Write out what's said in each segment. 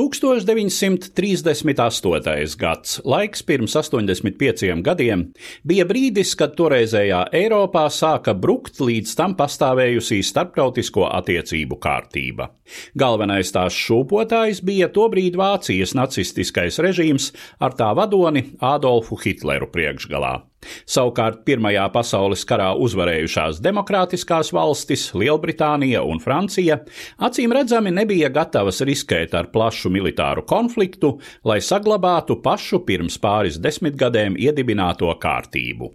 1938. gads, laiks pirms 85 gadiem, bija brīdis, kad toreizējā Eiropā sāka brukt līdz tam pastāvējusī starptautisko attiecību kārtība. Galvenais tās šūpotājs bija tobrīd Vācijas nacistiskais režīms ar tā vadoni Ādolfu Hitleru priekšgalā. Savukārt Pirmajā pasaules karā uzvarējušās demokrātiskās valstis, Lielbritānija un Francija, acīm redzami nebija gatavas riskēt ar plašu militāru konfliktu, lai saglabātu pašu pirms pāris desmitgadēm iedibināto kārtību.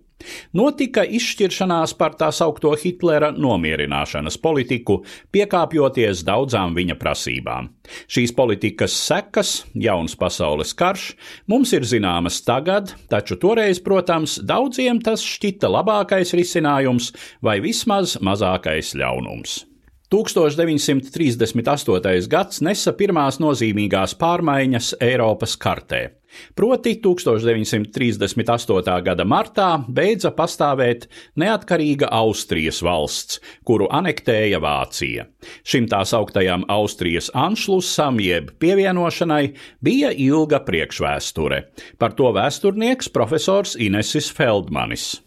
Notika izšķiršanās par tā saukto Hitlera nomierināšanas politiku, piekāpjoties daudzām viņa prasībām. Šīs politikas sekas, jauns pasaules karš, mums ir zināmas tagad, taču toreiz, protams, daudziem tas šķita labākais risinājums vai vismaz mazākais ļaunums. 1938. gads nesa pirmās nozīmīgās pārmaiņas Eiropas kartē. Proti 1938. gada martā beidza pastāvēt neatkarīga Austrijas valsts, kuru anektēja Vācija. Šim tā sauktajam Austrijas anšlusam jeb pievienošanai bija ilga priekšvēsture. Par to vēsturnieks profesors Inesis Feldmanis.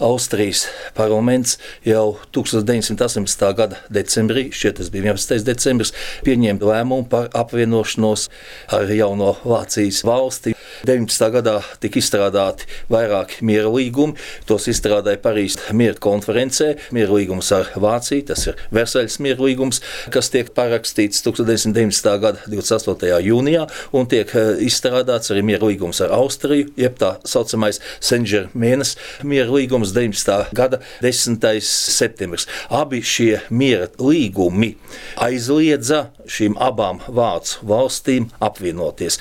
Austrijas parlaments jau 1918. gada decembrī, šķiet, tas bija 11. decembris, pieņēma lēmumu par apvienošanos ar jauno Vācijas valsti. 19. gadā tika izstrādāti vairāki miera līgumi. Tos izstrādāja Parīzes miera konferencē. Miera līgums ar Vāciju, tas ir Versaļas miera līgums, kas tiek parakstīts 1919. gada 28. jūnijā, un tiek izstrādāts arī miera līgums ar Austriju, jeb tā saucamais Senžermēnes miera līgums. 19. gada 10. septembris. Abi šie miera līgumi aizliedza šīm abām Vācu valstīm apvienoties.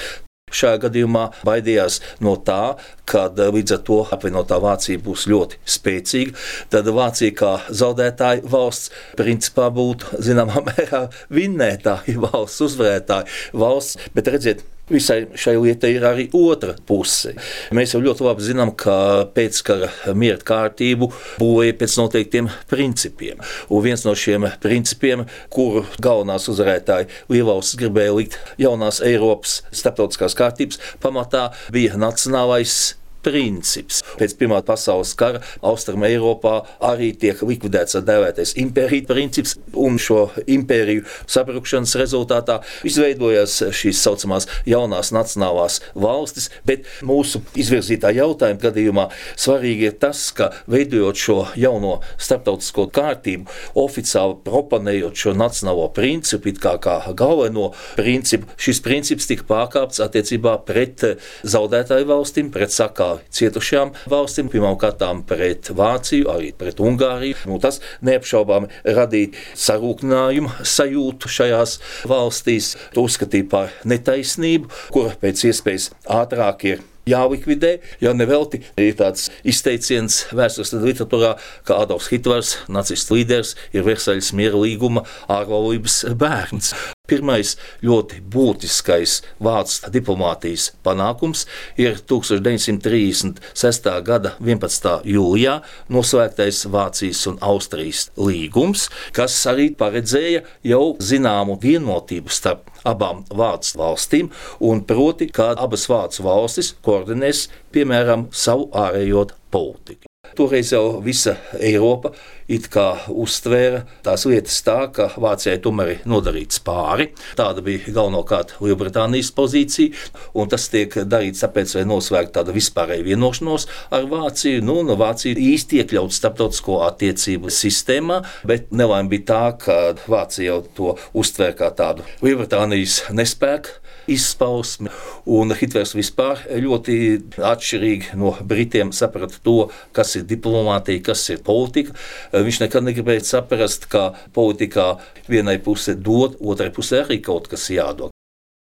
Šajā gadījumā baidījās no tā, ka līdz ar to apvienotā Vācija būs ļoti spēcīga. Tad Vācija kā zaudētāja valsts principā būtu zināmā mērā vinnētāja valsts, uzvarētāja valsts. Bet redziet, Visai šai lietai ir arī otra puse. Mēs jau ļoti labi zinām, ka pēckara miera kārtību būvēja pēc noteiktiem principiem. Un viens no šiem principiem, kuru galvenās uzvarētāji Lielvalstis gribēja likt jaunās Eiropas starptautiskās kārtības pamatā, bija nacionālais princips. Pēc Pirmā pasaules kara Austrum Eiropā arī tiek likvidēts tā dēvētais impērija princips, un šo impēriju sabrukšanas rezultātā izveidojās šīs saucamās jaunās nacionālās valstis, bet mūsu izvirzītā jautājuma gadījumā svarīgi ir tas, ka veidojot šo jauno starptautisko kārtību, oficiāli proponējot šo nacionālo principu, kā, kā galveno principu, šis princips tika pārkāpts attiecībā pret zaudētāju valstīm, pret sakā cietušajām valstīm, pirmkārt pret Vāciju, arī pret Ungāriju. Nu, tas neapšaubāmi radīja sarūktinājumu sajūtu šajās valstīs. To uzskatīja par netaisnību, kura pēc iespējas ātrāk ir jālikvidē. Jo nevelti ir tāds izteiciens vēstures literatūrā, ka Adolfs Hitlers, nacistu līderis, ir Versaļas miera līguma ārvalības bērns. Pirmais ļoti būtiskais vācu diplomātijas panākums ir 1936. gada 11. jūlijā noslēgtais Vācijas un Austrijas līgums, kas arī paredzēja jau zināmu vienotību starp abām Vācu valstīm, un proti, kā abas Vācu valstis koordinēs, piemēram, savu ārējo politiku. Toreiz jau visa Eiropa uztvēra tās lietas tā, ka Vācijai tomēr ir nodarīts pāri. Tāda bija galvenokārt Lielbritānijas pozīcija, un tas tiek darīts tāpēc, lai noslēgtu tādu vispārēju vienošanos ar Vāciju. Nu, no Vācija īsti iekļauts starptautisko attiecību sistēmā, bet nelaime bija tā, ka Vācija jau to uztvēra kā tādu Lielbritānijas nespēku izpausme. Un Hitlers vispār ļoti atšķirīgi no Britiem saprata to, kas ir diplomātija, kas ir politika. Viņš nekad negribēja saprast, ka politikā vienai pusē dod, otrai pusē arī kaut kas jādod.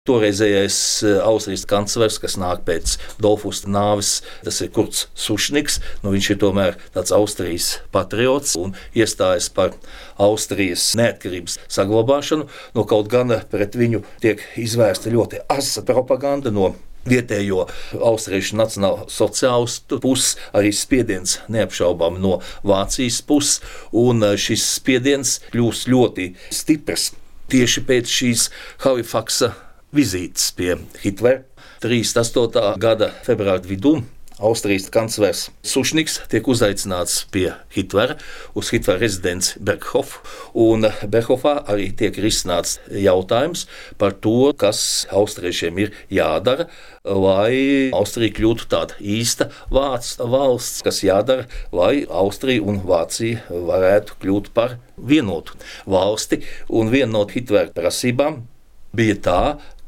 Toreizējais eh, Austrijas kanclers, kas nāk pēc Dolfusta nāves, tas ir Kurts Sušniks. Nu, viņš ir tomēr tāds Austrijas patriots un iestājas par Austrijas neatkarības saglabāšanu. Nu, kaut gan pret viņu tiek izvērsta ļoti asa propaganda no vietējo austriešu nacionālo sociālistu puses, arī spiediens neapšaubām no Vācijas puses, un eh, šis spiediens kļūst ļoti stiprs tieši pēc šīs Halifaxa vizītes pie Hitlera 38. gada februāra vidū. Austrijas kanclers Sušniks tiek uzaicināts pie Hitlera uz Hitlera rezidenci Berghofu, un Berghofā arī tiek risināts jautājums par to, kas austriešiem ir jādara, lai Austrija kļūtu tāda īsta vācu valsts, kas jādara, lai Austrija un Vācija varētu kļūt par vienotu valsti. Un viena no Hitlera prasībām bija tā,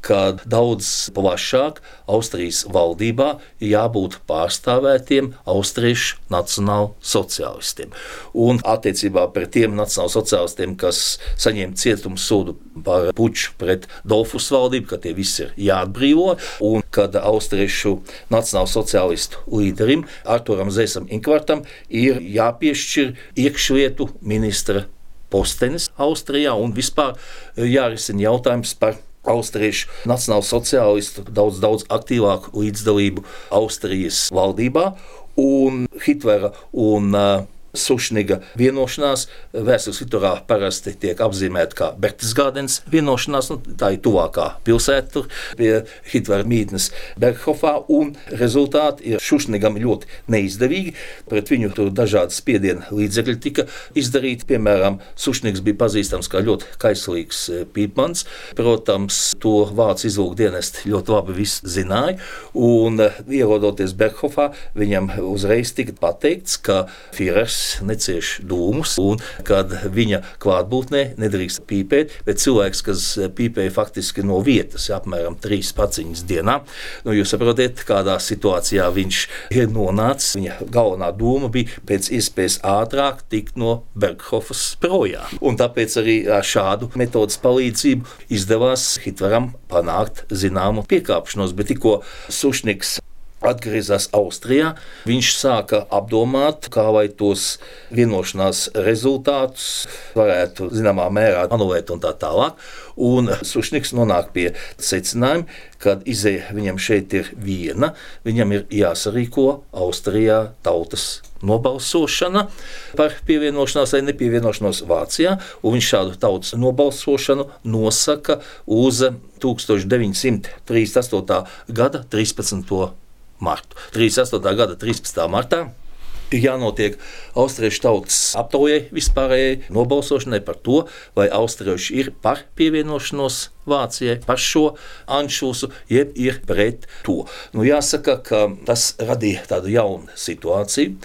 ka daudz plašāk Austrijas valdībā jābūt pārstāvētiem austriešu nacionālsociālistiem. Un attiecībā pret tiem nacionālsociālistiem, kas saņem cietumsodu par puču pret Dolfus valdību, ka tie visi ir jāatbrīvo, un kad austriešu nacionālsociālistu līderim Arturam Zēsam Inkvartam ir jāpiešķir iekšlietu ministra postenis Austrijā un vispār jārisina jautājums par austriešu nacionālsociālistu daudz, daudz aktīvāku līdzdalību Austrijas valdībā un Hitlera un uh, Sušniga vienošanās vēstures liturā parasti tiek apzīmēta kā Berchtesgadens vienošanās. Nu, tā ir tuvākā pilsēta pie Hitlera mītnes Berghofā, un rezultāti ir Sušnigam ļoti neizdevīgi. Pret viņu tur dažādi spiediena līdzekļi tika izdarīti. Piemēram, Sušnigs bija pazīstams kā ļoti kaislīgs e, pīpmans. Protams, to vācu izlūkdienesti ļoti labi zināja, un e, ierodoties Berghofā, viņam uzreiz tika pateikts, ka cilvēks necieš dūmus, un kad viņa klātbūtnē nedrīkst pīpēt, bet cilvēks, kas pīpēja faktiski no vietas, apmēram trīs paciņas dienā, nu, jūs saprotat, kādā situācijā viņš ir nonācis. Viņa galvenā doma bija pēc iespējas ātrāk tikt no Berghofas projām. Un tāpēc arī ar šādu metodas palīdzību izdevās Hitleram panākt zināmu piekāpšanos, bet tikko Sušniks atgriezās Austrijā, viņš sāka apdomāt, kā lai tos vienošanās rezultātus varētu zināmā mērā anulēt un tā tālāk. Un Sušniks nonāk pie secinājuma, ka izēja viņam šeit ir viena, viņam ir jāsarīko Austrijā tautas nobalsošana par pievienošanos vai nepievienošanos Vācijā, un viņš šādu tautas nobalsošanu nosaka uz 1938. gada 13 martu. 38. gada 13. martā ir jānotiek austriešu tautas aptaujai vispārējai nobalsošanai par to, vai austrieši ir par pievienošanos Vācijai, par šo anšlusu, jeb ir pret to. Nu, jāsaka, ka tas radīja tādu jaunu situāciju.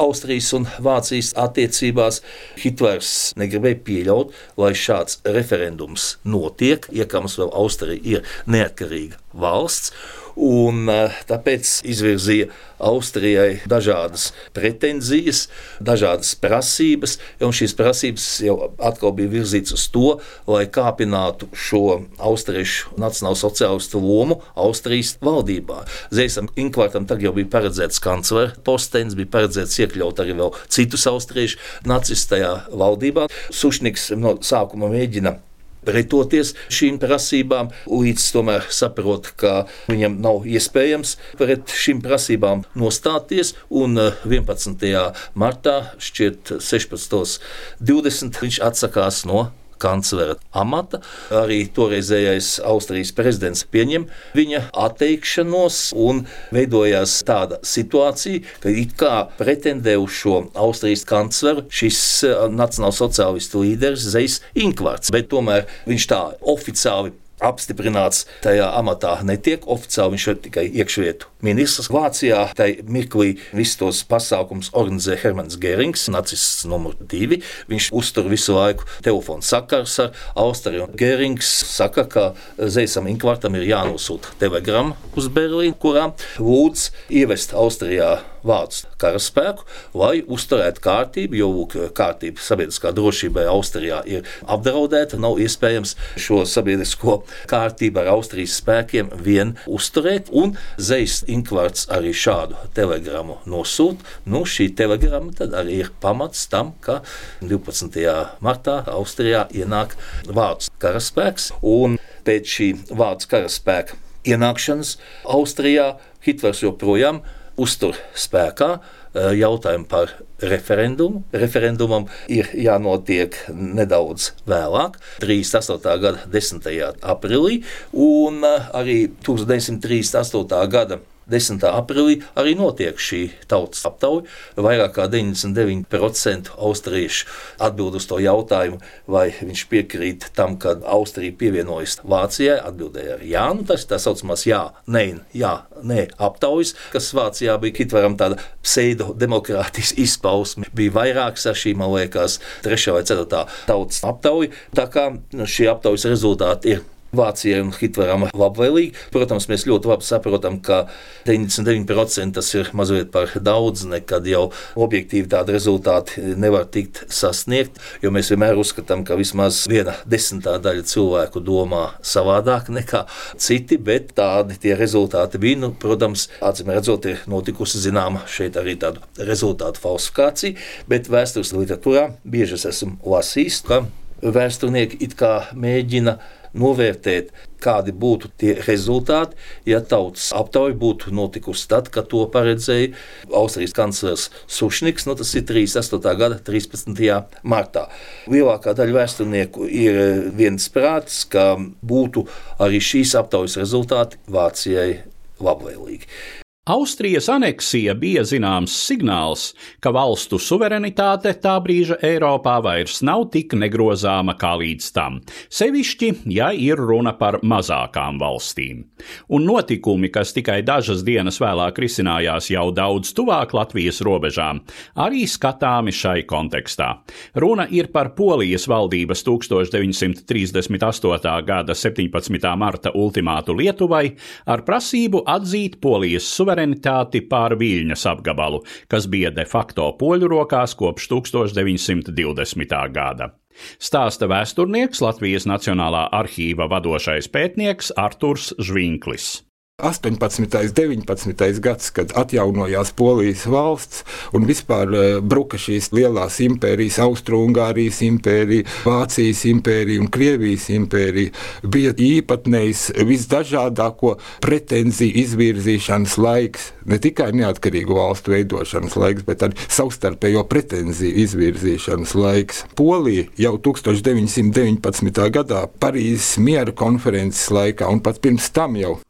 Austrijas un Vācijas attiecībās Hitlers negribēja pieļaut, lai šāds referendums notiek, iekams vēl Austrija ir neatkarīga valsts un eh, tāpēc izvirzīja Austrijai dažādas pretenzijas, dažādas prasības, un šīs prasības jau atkal bija virzītas uz to, lai kāpinātu šo austriešu nacionālo sociālistu lomu Austrijas valdībā. Zēsam Inkvartam tagad jau bija paredzēts kanclera postenis, bija paredzēts iekļaut arī vēl citus austriešu nacistajā valdībā. Sušniks no sākuma mēģina pretoties šīm prasībām, līdz tomēr saprot, ka viņam nav iespējams pret šīm prasībām nostāties. Un 11. Eh, martā, šķiet, 16.20. viņš atsakās no kanclera amata. Arī toreizējais Austrijas prezidents pieņem viņa atteikšanos un veidojās tāda situācija, ka it kā pretendē uz šo Austrijas kancleru šis eh, nacionālsociālistu līderis Zeis Inkvarts, bet tomēr viņš tā oficiāli apstiprināts tajā amatā netiek. Oficiāli viņš ir tikai iekšvietu ministrs. Vācijā tajā mirklī visus tos pasākumus organizē Hermans Gerings, nacists numur divi. Viņš uztur visu laiku telefonu sakars ar Austriju. Gerings saka, ka Zeisam Inkvartam ir jānosūta telegrama uz Berlīnu, kurā lūdz ievest Austrijā vācu karaspēku, lai uzturētu kārtību, jo lūk, kārtība sabiedriskā drošībai Austrijā ir apdraudēta. Nav iespējams šo sabiedrisko kārtību ar Austrijas spēkiem vien uzturēt, un Zeis Inkvārds arī šādu telegramu nosūta. Nu, šī telegrama tad arī ir pamats tam, ka 12. martā Austrijā ienāk vācu karaspēks, un pēc šī vācu karaspēka ienākšanas Austrijā Hitlers joprojām uztur spēkā eh, jautājumu par referendumu. Referendumam ir jānotiek nedaudz vēlāk, 38. gada 10. aprīlī, un eh, arī 1938. gada 10. aprīlī arī notiek šī tautas aptauja. Vairāk kā 99% austriešu atbild uz to jautājumu, vai viņš piekrīt tam, ka Austrija pievienojas Vācijai. Atbildēja ar jā, nu tas ir tā saucamās jā, nē, jā, nē, aptaujas, kas Vācijā bija Kitvaram tāda pseido-demokrātijas izpausme. Bija vairākas ar šīm, man liekas, trešā vai ceturtā tautas aptauja. Tā kā nu, šie aptaujas rezultāti ir Vācijai un Hitleram labvēlīgi. Protams, mēs ļoti labi saprotam, ka 99% tas ir mazliet par daudz, nekad jau objektīvi tādi rezultāti nevar tikt sasniegt, jo mēs vienmēr uzskatām, ka vismaz viena desmitā daļa cilvēku domā savādāk nekā citi, bet tādi tie rezultāti bija. Nu, protams, acīm redzot, ir notikusi zināma šeit arī tāda rezultātu falsifikācija, bet vēstures literatūrā bieži esmu lasījis, ka vēsturnieki it kā mēģina novērtēt, kādi būtu tie rezultāti, ja tautas aptauja būtu notikusi tad, kad to paredzēja Austrijas kanclers Sušniks, nu, tas ir 38. gada 13. martā. Lielākā daļa vēsturnieku ir viensprāts, ka būtu arī šīs aptaujas rezultāti Vācijai labvēlīgi. Austrijas aneksija bija zināms signāls, ka valstu suverenitāte tā brīža Eiropā vairs nav tik negrozāma kā līdz tam, sevišķi, ja ir runa par mazākām valstīm. Un notikumi, kas tikai dažas dienas vēlāk risinājās jau daudz tuvāk Latvijas robežām, arī skatāmi šai kontekstā. Runa ir par Polijas valdības 1938. gada 17. marta ultimātu Lietuvai ar prasību atzīt Polijas suverenitāti suverenitāti pār Viļņas apgabalu, kas bija de facto poļu rokās kopš 1920. gada. Stāsta vēsturnieks Latvijas Nacionālā arhīva vadošais pētnieks Arturs Žvinklis. 18. un 19. gads, kad atjaunojās Polijas valsts un vispār eh, bruka šīs lielās impērijas, Austrijas impērija, Vācijas impērija un Krievijas impērija, bija īpatnējs visdažādāko pretenziju izvirzīšanas laiks. Ne tikai neatkarīgu valstu veidošanas laiks, bet arī savstarpējo pretenziju izvirzīšanas laiks. Polija jau 1919. gadā Parīzes miera konferences laikā un pat pirms tam jau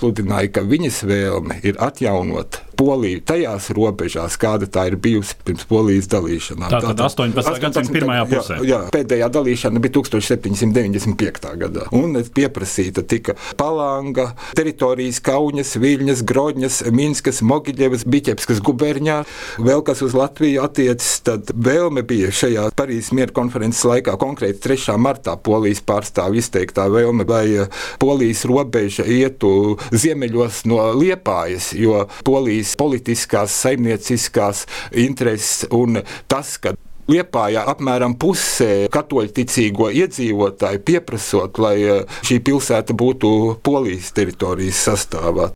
pasludināja, ka viņas vēlme ir atjaunot Poliju tajās robežās, kāda tā ir bijusi pirms Polijas dalīšanās. Tā tad 18. 18. gadsimta pirmajā pusē. Jā, jā, pēdējā dalīšana bija 1795. gadā. Un pieprasīta tika Palanga, teritorijas Kaunas, Viļņas, Grodņas, Minskas, Mogiļevas, Biķepskas gubernijā. Vēl kas uz Latviju attiecas, tad vēlme bija šajā Parīzes miera konferences laikā, konkrēti 3. martā Polijas pārstāvja izteiktā vēlme, lai eh, Polijas robeža ietu ziemeļos no Liepājas, jo Polijas politiskās, saimnieciskās intereses un tas, ka Liepājā apmēram pusē katoļticīgo iedzīvotāju pieprasot, lai eh, šī pilsēta būtu Polijas teritorijas sastāvā.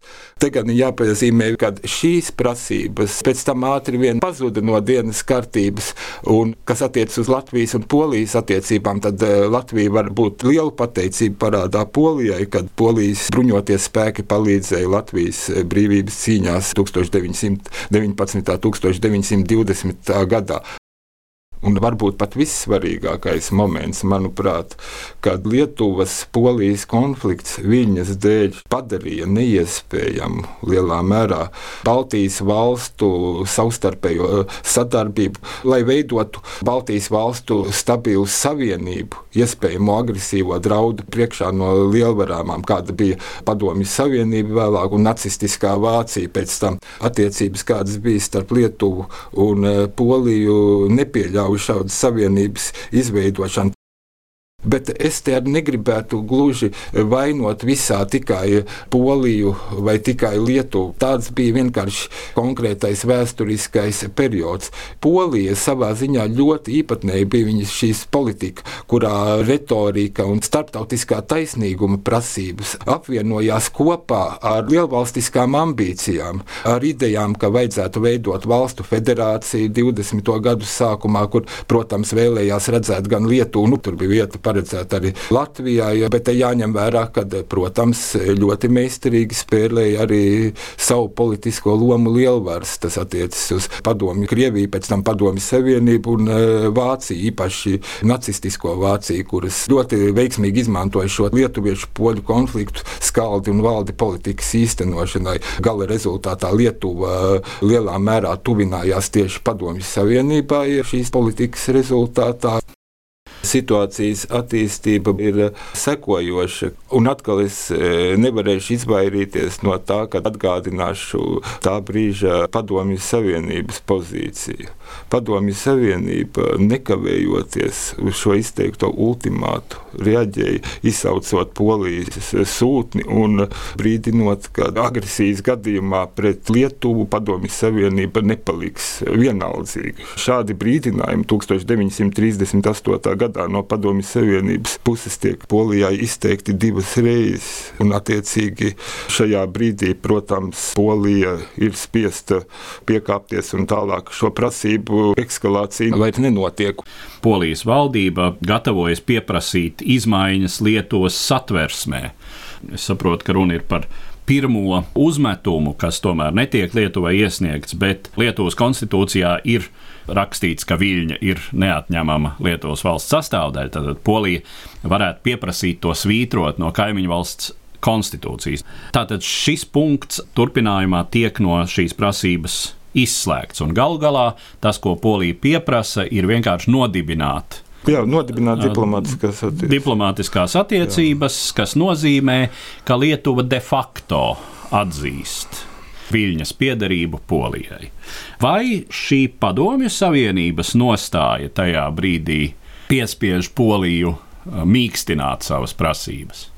Te gan ir jāpazīmē, ka šīs prasības pēc tam ātri vien pazuda no dienas kārtības, un kas attiecas uz Latvijas un Polijas attiecībām, tad eh, Latvija var būt liela pateicība parādā Polijai, kad Polijas bruņoties spēki palīdzēja Latvijas eh, brīvības cīņās 1919. un 1920. gadā. Un varbūt pat vissvarīgākais moments, manuprāt, kad Lietuvas polijas konflikts viņas dēļ padarīja neiespējamu lielā mērā Baltijas valstu savstarpējo sadarbību, lai veidotu Baltijas valstu stabilu savienību, iespējamo agresīvo draudu priekšā no lielvarām, kāda bija Padomju Savienība vēlāk un nacistiskā Vācija pēc tam. Attiecības, kādas bija starp Lietuvu un eh, Poliju, nepieļauj šādas savienības izveidošanu. Bet es te arī negribētu gluži vainot visā tikai Poliju vai tikai Lietuvu. Tāds bija vienkārši konkrētais vēsturiskais periods. Polija savā ziņā ļoti īpatnēji bija viņas šīs politika, kurā retorika un starptautiskā taisnīguma prasības apvienojās kopā ar lielvalstiskām ambīcijām, ar idejām, ka vajadzētu veidot valstu federāciju 20. gadu sākumā, kur, protams, vēlējās redzēt gan Lietuvu, nu tur bija vieta par paredzēta arī Latvijā. Bet jāņem vērā, ka, protams, ļoti meistarīgi spēlēja arī savu politisko lomu lielvaras. Tas attiecas uz Padomju Krieviju, pēc tam Padomju Savienību un e, Vāciju, īpaši nacistisko Vāciju, kuras ļoti veiksmīgi izmantoja šo lietuviešu poļu konfliktu skaldi un valdi politikas īstenošanai. Gala rezultātā Lietuva e, lielā mērā tuvinājās tieši Padomju Savienībai šīs politikas rezultātā situācijas attīstība ir sekojoša. Un atkal es e, nevarēšu izvairīties no tā, ka atgādināšu tā brīža Padomju Savienības pozīciju. Padomju Savienība nekavējoties uz šo izteikto ultimātu reaģēja, izsaucot polijas sūtni un brīdinot, ka agresijas gadījumā pret Lietuvu Padomju Savienība nepaliks vienaldzīga. Šādi brīdinājumi 1938. Gadā no Padomju Savienības puses tiek Polijā izteikti divas reizes, un attiecīgi šajā brīdī, protams, Polija ir spiesta piekāpties un tālāk šo prasību eskalācija vairs nenotiek. Polijas valdība gatavojas pieprasīt izmaiņas Lietuvas satversmē. Es saprotu, ka runa ir par pirmo uzmetumu, kas tomēr netiek Lietuvai iesniegts, bet Lietuvas konstitūcijā ir rakstīts, ka Viļņa ir neatņemama Lietuvas valsts sastāvdaļa. Tad Polija varētu pieprasīt to svītrot no kaimiņu valsts konstitūcijas. Tātad šis punkts turpinājumā tiek no šīs prasības izslēgts. Un galu galā tas, ko Polija pieprasa, ir vienkārši nodibināt Jā, nodibināt diplomātiskās attiecības. Diplomātiskās attiecības, Jā. kas nozīmē, ka Lietuva de facto atzīst Viļņas piederību Polijai. Vai šī padomju savienības nostāja tajā brīdī piespiež Poliju mīkstināt savas prasības?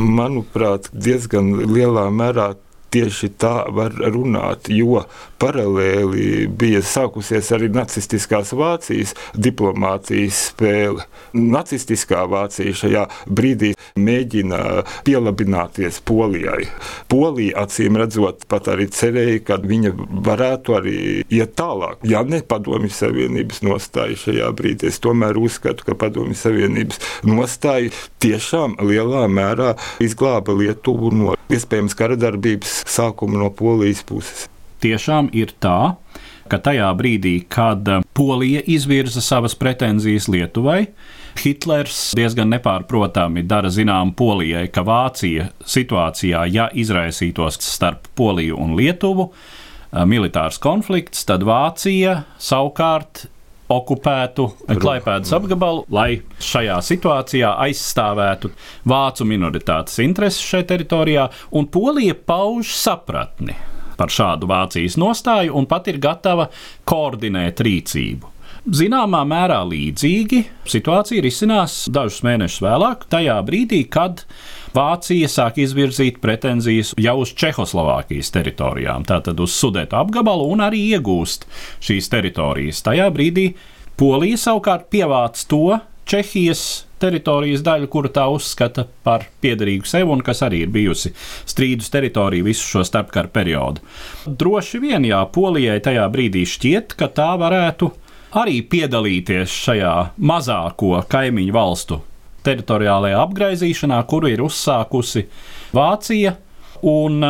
Manuprāt, diezgan lielā mērā tieši tā var runāt, jo paralēli bija sākusies arī nacistiskās Vācijas diplomātijas spēle. Nacistiskā Vācija šajā brīdī mēģina pielabināties Polijai. Polija acīm redzot, pat arī cerēja, ka viņa varētu arī iet tālāk. Ja ne Padomju Savienības nostāja šajā brīdī, es tomēr uzskatu, ka Padomju Savienības nostāja tiešām lielā mērā izglāba Lietuvu no iespējams kara sākuma no Polijas puses. Tiešām ir tā, ka tajā brīdī, kad Polija izvirza savas pretenzijas Lietuvai, Hitlers diezgan nepārprotami dara zinām Polijai, ka Vācija situācijā, ja izraisītos starp Poliju un Lietuvu, militārs konflikts, tad Vācija savukārt okupētu Klaipēdas apgabalu, lai šajā situācijā aizstāvētu vācu minoritātes intereses šajā teritorijā, un Polija pauž sapratni par šādu Vācijas nostāju un pat ir gatava koordinēt rīcību. Zināmā mērā līdzīgi situācija risinās dažus mēnešus vēlāk, tajā brīdī, kad Vācija sāk izvirzīt pretenzijas jau uz Čehoslovākijas teritorijām, tātad uz Sudētu apgabalu un arī iegūst šīs teritorijas. Tajā brīdī Polija savukārt pievāc to Čehijas teritorijas daļu, kuru tā uzskata par piederīgu sev un kas arī ir bijusi strīdus teritorija visu šo starpkara periodu. Droši vien, jā, Polijai tajā brīdī šķiet, ka tā varētu arī piedalīties šajā mazāko kaimiņu valstu teritoriālajā apgaizīšanā, kuru ir uzsākusi Vācija. Un,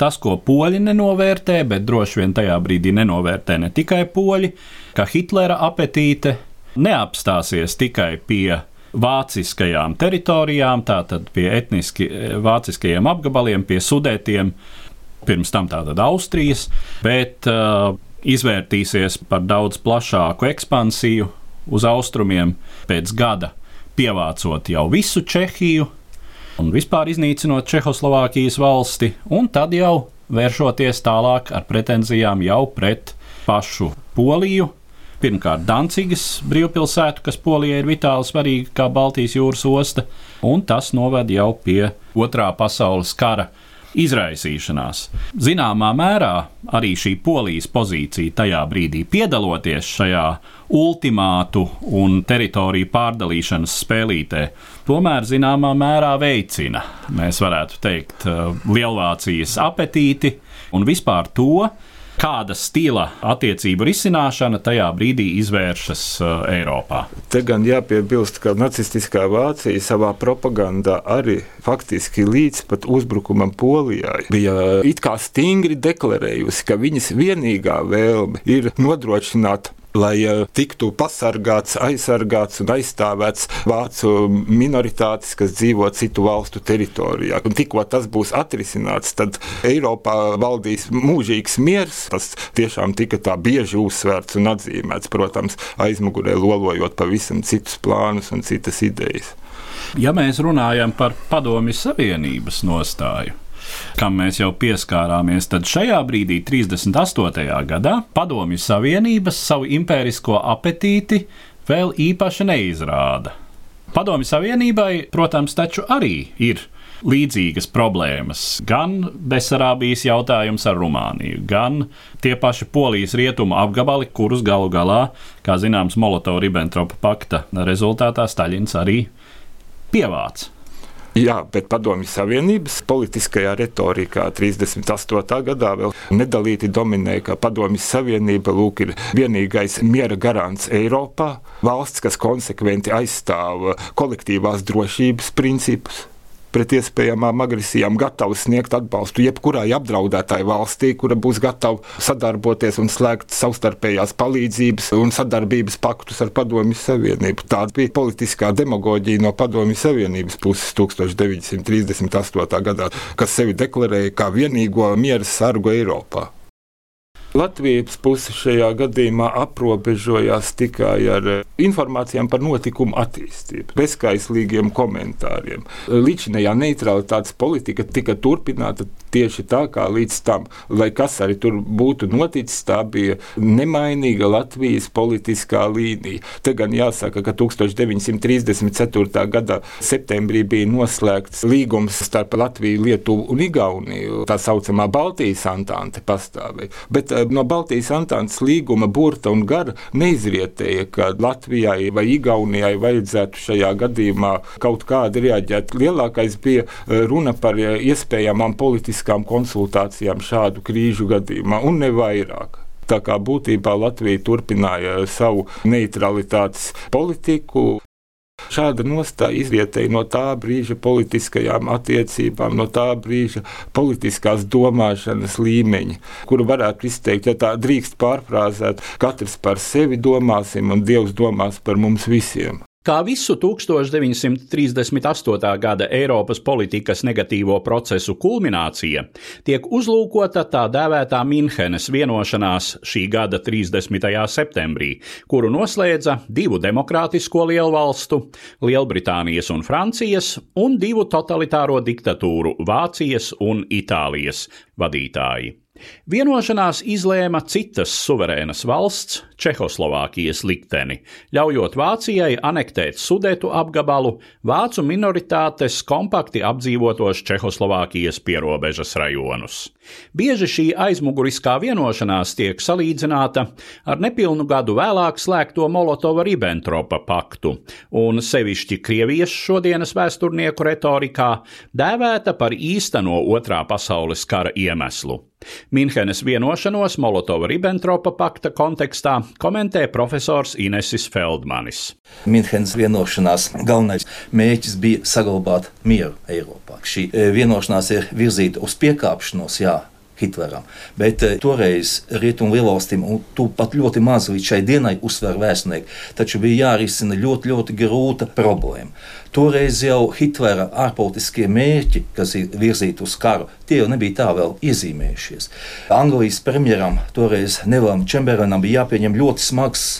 Tas, ko poļi nenovērtē, bet droši vien tajā brīdī nenovērtē ne tikai poļi, ka Hitlera apetīte neapstāsies tikai pie vāciskajām teritorijām, tātad pie etniski vāciskajiem apgabaliem, pie sudētiem, pirms tam tātad Austrijas, bet uh, izvērtīsies par daudz plašāku ekspansiju uz austrumiem pēc gada, pievācot jau visu Čehiju un vispār iznīcinot Čehoslovākijas valsti, un tad jau vēršoties tālāk ar pretenzijām jau pret pašu Poliju. Pirmkārt, Dancigas brīvpilsētu, kas Polijai ir vitāli svarīga kā Baltijas jūras osta, un tas noved jau pie Otrā pasaules kara izraisīšanās. Zināmā mērā arī šī polijas pozīcija tajā brīdī piedaloties šajā ultimātu un teritoriju pārdalīšanas spēlītē, tomēr zināmā mērā veicina, mēs varētu teikt, Lielvācijas apetīti un vispār to, kāda stila attiecību risināšana tajā brīdī izvēršas uh, Eiropā. Te gan jāpiebilst, ka nacistiskā Vācija savā propagandā arī faktiski līdz pat uzbrukumam Polijai bija it kā stingri deklarējusi, ka viņas vienīgā vēlme ir nodrošināt lai uh, tiktu pasargāts, aizsargāts un aizstāvēts vācu minoritātes, kas dzīvo citu valstu teritorijā. Un tikko tas būs atrisināts, tad Eiropā valdīs mūžīgs miers. Tas tiešām tika tā bieži uzsvērts un atzīmēts, protams, aizmugurē lolojot pavisam citus plānus un citas idejas. Ja mēs runājam par Padomju Savienības nostāju, kam mēs jau pieskārāmies, tad šajā brīdī, 38. gadā, Padomju Savienības savu impērisko apetīti vēl īpaši neizrāda. Padomju Savienībai, protams, taču arī ir līdzīgas problēmas. Gan Besarābijas jautājums ar Rumāniju, gan tie paši polijas rietumu apgabali, kurus galu galā, kā zināms, Molotova-Ribbentropa pakta rezultātā Staļins arī pievāca. Jā, bet Padomju Savienības politiskajā retorikā 38. gadā vēl nedalīti dominēja, ka Padomju Savienība lūk, ir vienīgais miera garants Eiropā, valsts, kas konsekventi aizstāv kolektīvās drošības principus pret iespējamām agresijām gatavs sniegt atbalstu jebkurai apdraudētai valstī, kura būs gatava sadarboties un slēgt savstarpējās palīdzības un sadarbības paktus ar Padomju Savienību. Tāda bija politiskā demagoģija no Padomju Savienības puses 1938. gadā, kas sevi deklarēja kā vienīgo miera sargu Eiropā. Latvijas puse šajā gadījumā aprobežojās tikai ar eh, informācijām par notikumu attīstību, bezskaislīgiem komentāriem. Līdzinējā neutralitātes politika tika turpināta tieši tā kā līdz tam, lai kas arī tur būtu noticis, tā bija nemainīga Latvijas politiskā līnija. Te gan jāsaka, ka 1934. gada septembrī bija noslēgts līgums starp Latviju, Lietuvu un Igauniju, tā saucamā Baltijas antante pastāvēja. Bet no Baltijas Antānas līguma burta un gara neizrietēja, ka Latvijai vai Igaunijai vajadzētu šajā gadījumā kaut kādi reaģēt. Lielākais bija eh, runa par eh, iespējamām politiskām konsultācijām šādu krīžu gadījumā, un ne vairāk. Tā kā būtībā Latvija turpināja savu neutralitātes politiku, Šāda nostāja izrietēja no tā brīža politiskajām attiecībām, no tā brīža politiskās domāšanas līmeņa, kuru varētu izteikt, ja tā drīkst pārfrāzēt, katrs par sevi domāsim un Dievs domās par mums visiem. Kā visu 1938. gada Eiropas politikas negatīvo procesu kulminācija, tiek uzlūkota tā dēvētā Minhenes vienošanās šī gada 30. septembrī, kuru noslēdza divu demokrātisko lielvalstu, Lielbritānijas un Francijas, un divu totalitāro diktatūru Vācijas un Itālijas vadītāji. Vienošanās izlēma citas suverēnas valsts, Čehoslovākijas likteni, ļaujot Vācijai anektēt Sudetu apgabalu, vācu minoritātes kompakti apdzīvotos Čehoslovākijas pierobežas rajonus. Bieži šī aizmuguriskā vienošanās tiek salīdzināta ar nepilnu gadu vēlāk slēgto Molotova-Ribbentropa paktu, un sevišķi Krievijas šodienas vēsturnieku retorikā dēvēta par īsteno otrā pasaules kara iemeslu. Minhenes vienošanos Molotova-Ribbentropa pakta kontekstā komentē profesors Inesis Feldmanis. Minhenes vienošanās galvenais mērķis bija saglabāt mieru Eiropā. Šī e, vienošanās ir virzīta uz piekāpšanos, jā, Hitleram. Bet eh, toreiz rietumu lielvalstīm, un tu pat ļoti maz līdz šai dienai uzsver vēstnieki, taču bija jārisina ļoti, ļoti grūta problēma. Toreiz jau Hitlera ārpolitiskie mērķi, kas ir virzīti uz karu, tie jau nebija tā vēl iezīmējušies. Anglijas premjeram toreiz Nevam Čemberlenam bija jāpieņem ļoti smags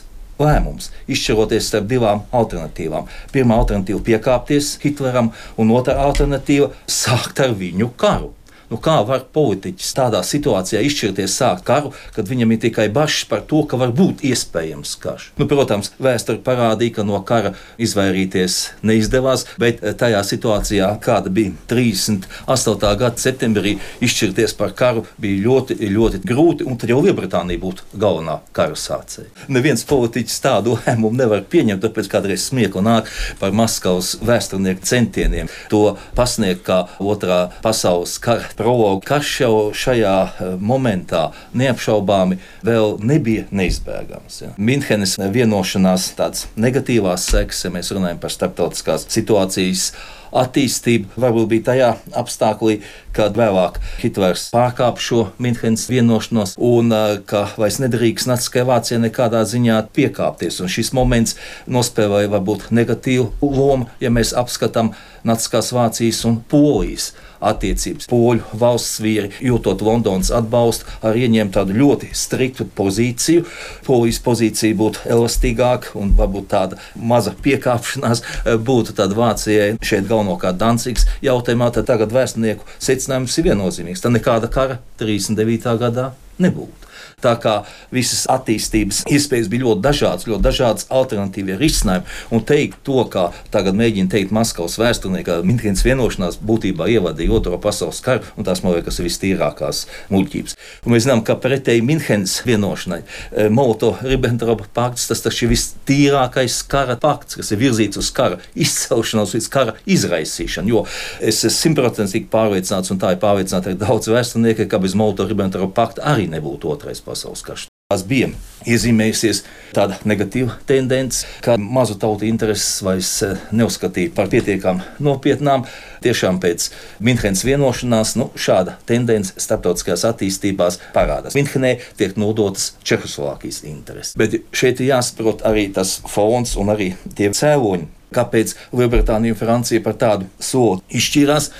lēmums, izšķiroties starp divām alternatīvām. Pirmā alternatīva - piekāpties Hitleram, un otra alternatīva - sākt ar viņu karu. Nu, kā var politiķis tādā situācijā izšķirties sākt karu, kad viņam ir tikai bažas par to, ka var būt iespējams karš? Nu, protams, vēsture parādīja, ka no kara izvairīties neizdevās, bet eh, tajā situācijā, kāda bija 38. gada septembrī, izšķirties par karu bija ļoti, ļoti grūti, un tad jau Lielbritānija būtu galvenā kara sācēja. Neviens politiķis tādu lēmumu nevar pieņemt, tāpēc kādreiz smiekli nāk par Maskavas vēsturnieku centieniem to pasniegt kā otrā pasaules kara prologu karš jau šajā eh, momentā neapšaubāmi vēl nebija neizbēgams. Ja. Minhenes vienošanās tādas negatīvās sekas, ja mēs runājam par starptautiskās situācijas attīstība varbūt bija tajā apstākļī, kad vēlāk Hitlers pārkāpa šo Minhenes vienošanos un eh, ka vairs nedrīkst Naciskajai Vācijai nekādā ziņā piekāpties. Un šis moments nospēlēja varbūt negatīvu lomu, ja mēs apskatām Naciskās Vācijas un Polijas attiecības. Poļu valsts vīri, jūtot Londonas atbalstu, arī ieņēma tādu ļoti striktu pozīciju. Polijas pozīcija būtu elastīgāka un varbūt tāda maza piekāpšanās eh, būtu tad Vācijai šeit galvenokārt Dancigs jautājumā. Tad tagad vēsturnieku secinājums ir viennozīmīgs. Tad nekāda kara 39. gadā nebūtu. Tā kā visas attīstības iespējas bija ļoti dažādas, ļoti dažādas alternatīvie risinājumi. Un teikt to, kā tagad mēģina teikt Maskavas vēsturnieki, ka Minhenes vienošanās būtībā ievadīja Otro pasaules karu, un tās man liekas ir vistīrākās muļķības. Un mēs zinām, ka pretēji Minhenes vienošanai eh, Molotovu-Ribbentropa pakts tas taču ir vistīrākais kara pakts, kas ir virzīts uz kara izcelšanos, līdz kara izraisīšanu. Jo es esmu simtprocentīgi pārliecināts, un tā ir pārliecināta arī daudz vēsturnieki, ka bez Molotovu-Ribbentropa pakta arī nebūtu otrais pasaules karš. Tās bija iezīmējusies tāda negatīva tendence, ka mazu tautu intereses vairs eh, neuzskatīja par pietiekami nopietnām. Tiešām pēc Minhenes vienošanās nu, šāda tendence starptautiskajās attīstībās parādās. Minhenē tiek nodotas Čehoslovākijas intereses. Bet šeit ir jāsaprot arī tas fons un arī tie cēloņi, kāpēc Lielbritānija un Francija par tādu soli izšķīrās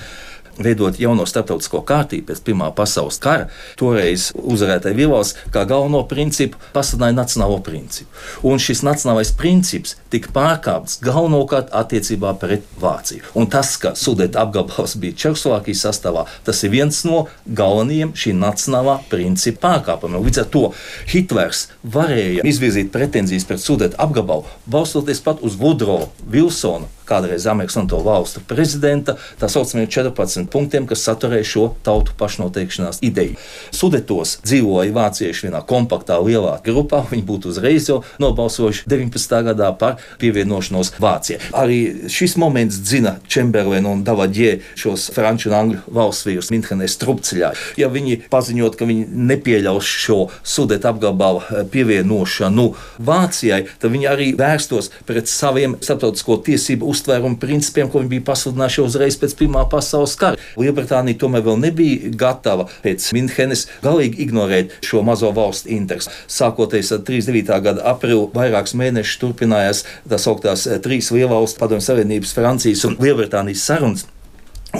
veidot jauno starptautisko kārtību pēc Pirmā pasaules kara, toreiz uzvarētāji Vīvals kā galveno principu pasludināja nacionālo principu. Un šis nacionālais princips tika pārkāpts galvenokārt attiecībā pret Vāciju. Un tas, ka Sudeta apgabals bija Čehoslovākijas sastāvā, tas ir viens no galvenajiem šī nacionālā principa pārkāpumiem. Līdz ar to Hitlers varēja izvirzīt pretenzijas pret Sudeta apgabalu, balstoties pat uz Vudro Vilsona kādreiz Amerikas Savienoto Valstu prezidenta, tā saucamiem 14 punktiem, kas saturēja šo tautu pašnoteikšanās ideju. Sudetos dzīvoja vācieši vienā kompaktā, lielā grupā. Viņi būtu uzreiz jau nobalsojuši 19. gadā par pievienošanos Vācijai. Arī šis moments dzina Čemberlinu un Davadjē šos franču un angļu valsts vīrus Minhenē strupceļā. Ja viņi paziņot, ka viņi nepieļaus šo sudētu apgabalu eh, pievienošanu Vācijai, tad viņi arī vērstos pret saviem starptautisko tiesību uzstādījumiem uztvērumu principiem, ko viņi bija pasludinājuši uzreiz pēc Pirmā pasaules kara. Lielbritānija tomēr vēl nebija gatava pēc Minhenes galīgi ignorēt šo mazo valstu interesu. Sākoties ar 39. gada aprīli, vairākus mēnešus turpinājās tā sauktās trīs lielvalstu padomju savienības, Francijas un Lielbritānijas sarunas.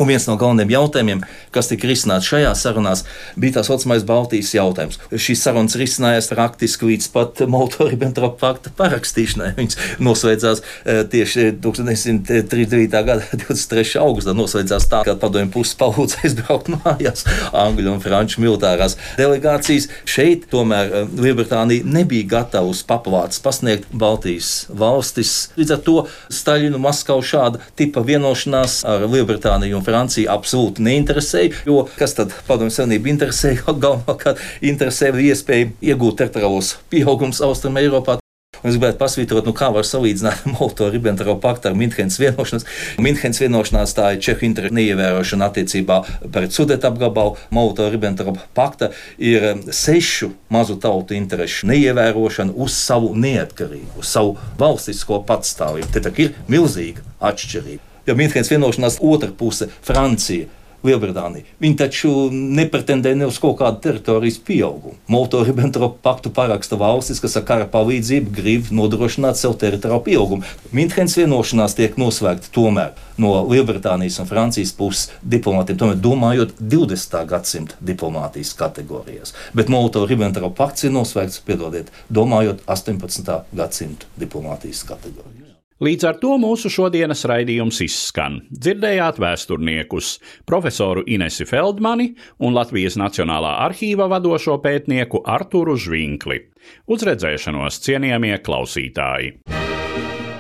Un viens no galvenajiem jautājumiem, kas tika risināts šajā sarunā, bija tā saucamais Baltijas jautājums. Šīs sarunas risinājās praktiski līdz pat Molto-Ribbentrop pakta parakstīšanai. Viņas noslēdzās eh, tieši 1939. gada 23. augustā. Noslēdzās tā, ka padomju puses palūdza aizbraukt mājās Angļu un Franču militārās delegācijas. Šeit tomēr eh, Lielbritānija nebija gatava uz papavāts pasniegt Baltijas valstis. Līdz ar to Staļinu Maskavu šāda tipa vienošanās ar Lielbritāniju un Francija absolūti neinteresēja. Jo kas tad Padomju Savienību interesēja? Galvenokārt interesēja iespēju iegūt teritoriālos pieaugums Austrum Eiropā. Es gribētu pasvītrot, nu, kā var salīdzināt Molto-Ribbentrop paktu ar Minhenes vienošanos. Minhenes vienošanās tā ir Čehu interesu neievērošana attiecībā pret Sudētu apgabalu. Molto-Ribbentrop pakta ir sešu mazu tautu interesu neievērošana uz savu neatkarību, uz savu valstisko patstāvību. Te ir milzīga atšķirība. Jo Minhenes vienošanās otra puse, Francija, Lielbritānija. Viņi taču nepretendē ne uz kaut kādu teritorijas pieaugumu. Molotov-Ribbentrop paktu paraksta valstis, kas ar kara palīdzību grib nodrošināt sev teritoriālu pieaugumu. Minhenes vienošanās tiek noslēgta tomēr no Lielbritānijas un Francijas puses diplomātiem, tomēr domājot 20. gadsimta diplomātijas kategorijās. Bet Molotov-Ribbentrop pakts ir noslēgts, piedodiet, domājot 18. gadsimta diplomātijas kategorijās. Līdz ar to mūsu šodienas raidījums izskan. Dzirdējāt vēsturniekus profesoru Inesi Feldmani un Latvijas Nacionālā arhīva vadošo pētnieku Arturu Žvinkli. Uz redzēšanos, cienījamie klausītāji!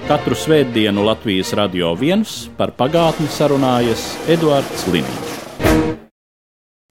Katru svētdienu Latvijas radio viens par pagātni sarunājas Eduards Liniņš.